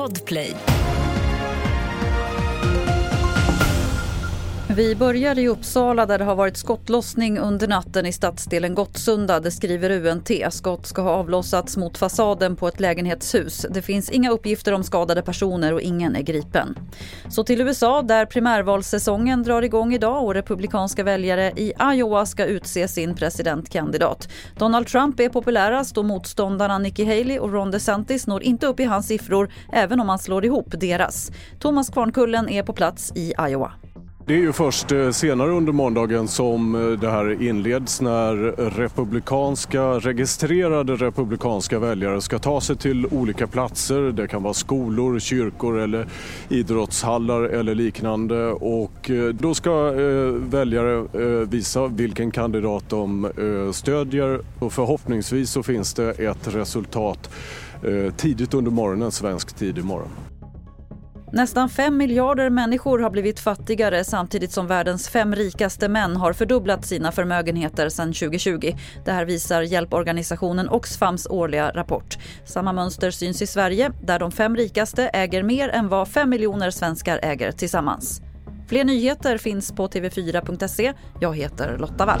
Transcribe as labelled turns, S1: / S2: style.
S1: Podplay.
S2: Vi börjar i Uppsala där det har varit skottlossning under natten i stadsdelen Gottsunda. Det skriver UNT. Skott ska ha avlossats mot fasaden på ett lägenhetshus. Det finns inga uppgifter om skadade personer och ingen är gripen. Så till USA där primärvalssäsongen drar igång idag och republikanska väljare i Iowa ska utse sin presidentkandidat. Donald Trump är populärast och motståndarna Nikki Haley och Ron DeSantis når inte upp i hans siffror även om man slår ihop deras. Thomas Kvarnkullen är på plats i Iowa.
S3: Det är ju först eh, senare under måndagen som eh, det här inleds när republikanska, registrerade republikanska väljare ska ta sig till olika platser. Det kan vara skolor, kyrkor eller idrottshallar eller liknande. Och eh, då ska väljare visa vilken kandidat de stödjer och förhoppningsvis så finns det ett resultat tidigt under morgonen, svensk tid imorgon.
S2: Nästan fem miljarder människor har blivit fattigare samtidigt som världens fem rikaste män har fördubblat sina förmögenheter sedan 2020. Det här visar hjälporganisationen Oxfams årliga rapport. Samma mönster syns i Sverige där de fem rikaste äger mer än vad fem miljoner svenskar äger tillsammans. Fler nyheter finns på tv4.se. Jag heter Lotta Wall.